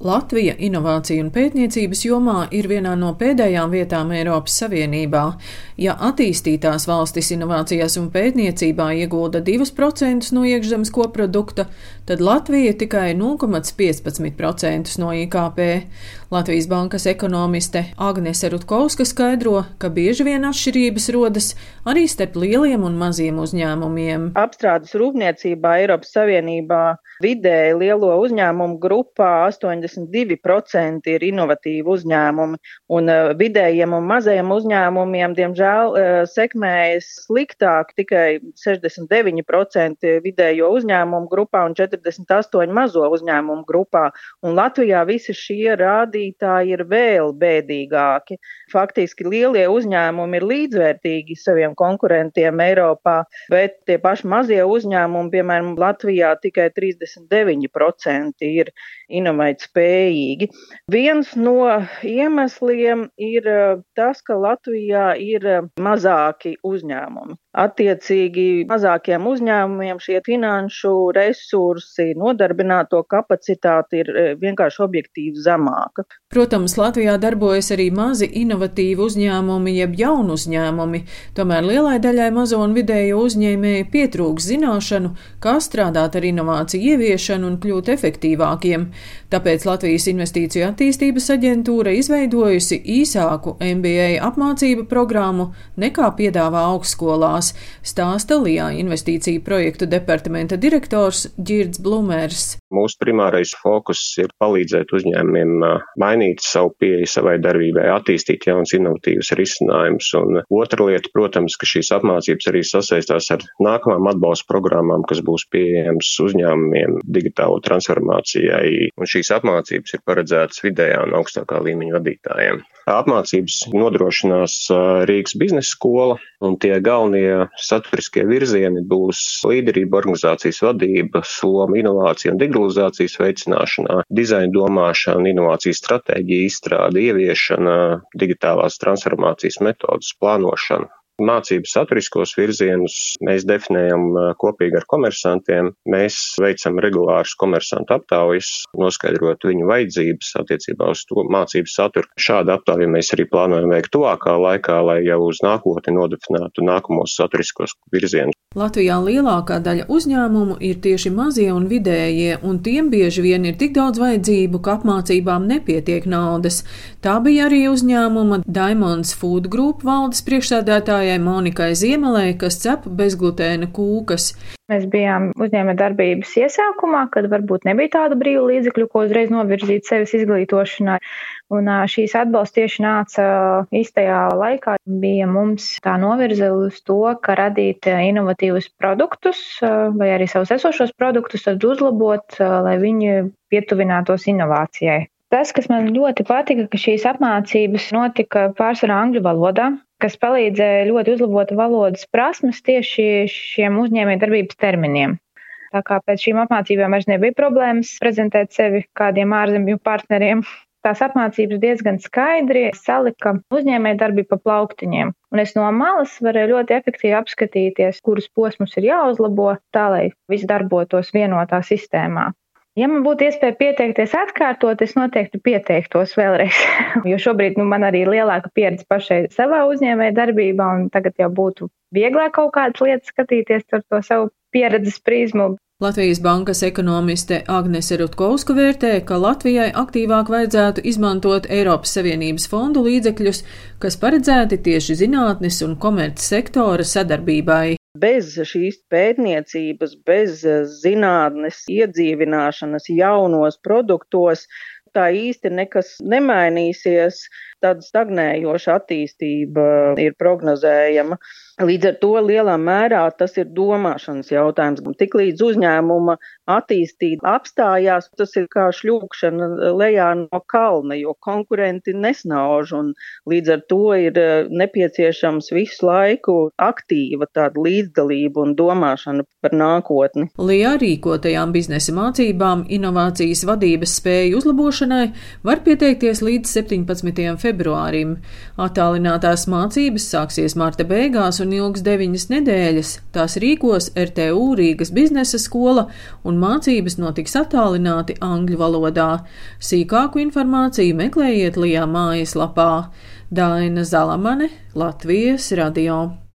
Latvija inovāciju un pētniecības jomā ir vienā no pēdējām vietām Eiropas Savienībā. Ja attīstītās valstis inovācijās un pētniecībā iegulda 2% no iekšzemes koprodukta, tad Latvija tikai 0,15% no IKP. Latvijas bankas ekonomiste Agnese Rutkovska skaidro, ka bieži vien atšķirības rodas arī starp lieliem un maziem uzņēmumiem. Apstrādes rūpniecībā Eiropas Savienībā vidēji lielo uzņēmumu grupā 80 42% ir inovatīvi uzņēmumi, un uh, vidējiem un mazajiem uzņēmumiem, diemžēl, uh, sekmējas sliktāk tikai 69% vidējo uzņēmumu grupā un 48% mazo uzņēmumu grupā. Un Latvijā visi šie rādītāji ir vēl bēdīgāki. Faktiski lielie uzņēmumi ir līdzvērtīgi saviem konkurentiem Eiropā, bet tie paši mazie uzņēmumi, piemēram, Latvijā tikai 39% ir inovatīvi spējīgi. Viens no iemesliem ir eh, tas, ka Latvijā ir eh, mazāki uzņēmumi. Attiecīgi mazākiem uzņēmumiem šie finanšu resursi, nodarbināto kapacitāte ir eh, vienkārši objektīvi zemāka. Protams, Latvijā darbojas arī mazi inovatīvi uzņēmumi, jeb jaunu uzņēmumi, tomēr lielai daļai mazo un vidējo uzņēmēju pietrūks zināšanu, kā strādāt ar inovāciju ieviešanu un kļūt efektīvākiem. Tāpēc Latvijas Investīciju attīstības aģentūra izveidojusi īsāku MBA apmācību programmu nekā piedāvā augstskolās, stāsta Lijā investīciju projektu departamenta direktors Girds Blumers. Mūsu primārais fokus ir palīdzēt uzņēmumiem mainīt savu pieeju savai darbībai, attīstīt jaunas inovatīvas risinājumus. Un otra lieta, protams, ka šīs apmācības arī sasaistās ar nākamām atbalsta programmām, kas būs pieejams uzņēmumiem digitālo transformācijai. Un šīs apmācības ir paredzētas vidējā un augstākā līmeņa vadītājiem. Apmācības nodrošinās Rīgas biznesa skola, un tie galvenie saturiskie virzieni būs līderība, organizācijas vadība, loma inovācija un digitalizācijas veicināšanā, dizaina domāšana, inovācijas stratēģija, izstrāde, ieviešana, digitālās transformācijas metodas plānošana mācību saturiskos virzienus mēs definējam kopīgi ar komersantiem. Mēs veicam regulārus komersantu aptaujas, noskaidrot viņu vajadzības attiecībā uz to mācību saturu. Šādu aptauju mēs arī plānojam veikt tuvākā laikā, lai jau uz nākotni nodefinētu nākamos saturiskos virzienus. Latvijā lielākā daļa uzņēmumu ir tieši mazie un vidējie, un tiem bieži vien ir tik daudz vajadzību, ka apmācībām nepietiek naudas. Tā bija arī uzņēmuma Diamonds Food Group valdes priekšsēdētāja Mārijai Monikai Ziemelē, kas cep bezglutēna kūkas. Mēs bijām uzņēmē darbības iesākumā, kad varbūt nebija tāda brīva līdzekļu, ko uzreiz novirzīt sevis izglītošanai. Un šīs atbalsts tieši nāca īstajā laikā. Bija mums tā novirze uz to, ka radīt inovatīvus produktus vai arī savus esošos produktus, tad uzlabot, lai viņi pietuvinātos inovācijai. Tas, kas man ļoti patika, ka šīs apmācības notika pārsvarā angļu valodā kas palīdzēja ļoti uzlabot valodas prasmes tieši šiem uzņēmējdarbības terminiem. Tā kā pēc šīm apmācībām vairs nebija problēmas prezentēt sevi kādiem ārzemju partneriem. Tās apmācības diezgan skaidri salika uzņēmējdarbību pa plauktiņiem. Un es no malas varēju ļoti efektīvi apskatīties, kurus posmus ir jāuzlabo, tā lai viss darbotos vienotā sistēmā. Ja man būtu iespēja pieteikties atkārtot, es noteikti pieteiktos vēlreiz. jo šobrīd nu, man arī ir lielāka pieredze pašai savā uzņēmēja darbībā, un tagad jau būtu vieglāk kaut kādas lietas skatīties ar to savu pieredzes prizmu. Latvijas bankas ekonomiste Agnese Rutkovska vērtē, ka Latvijai aktīvāk vajadzētu izmantot Eiropas Savienības fondu līdzekļus, kas paredzēti tieši zinātnes un komerces sektora sadarbībai. Bez šīs pētniecības, bez zinātnes iedzīvināšanas jaunos produktos, tā īsti nekas nemainīsies tāda stagnējoša attīstība ir prognozējama. Līdz ar to lielā mērā tas ir domāšanas jautājums. Tiklīdz uzņēmuma attīstība apstājās, tas ir kā šļūkšana lejā no kalna, jo konkurenti nesnauž, un līdz ar to ir eh, nepieciešams visu laiku aktīva tāda līdzdalība un domāšana par nākotni. Lijā rīkotajām biznesa mācībām inovācijas vadības spēju uzlabošanai var pieteikties līdz 17. februārim februārim. Attālinātās mācības sāksies marta beigās un ilgs deviņas nedēļas. Tās rīkos RTU Rīgas biznesa skola un mācības notiks attālināti angļu valodā. Sīkāku informāciju meklējiet Lijā mājaslapā. Daina Zalamane, Latvijas radio.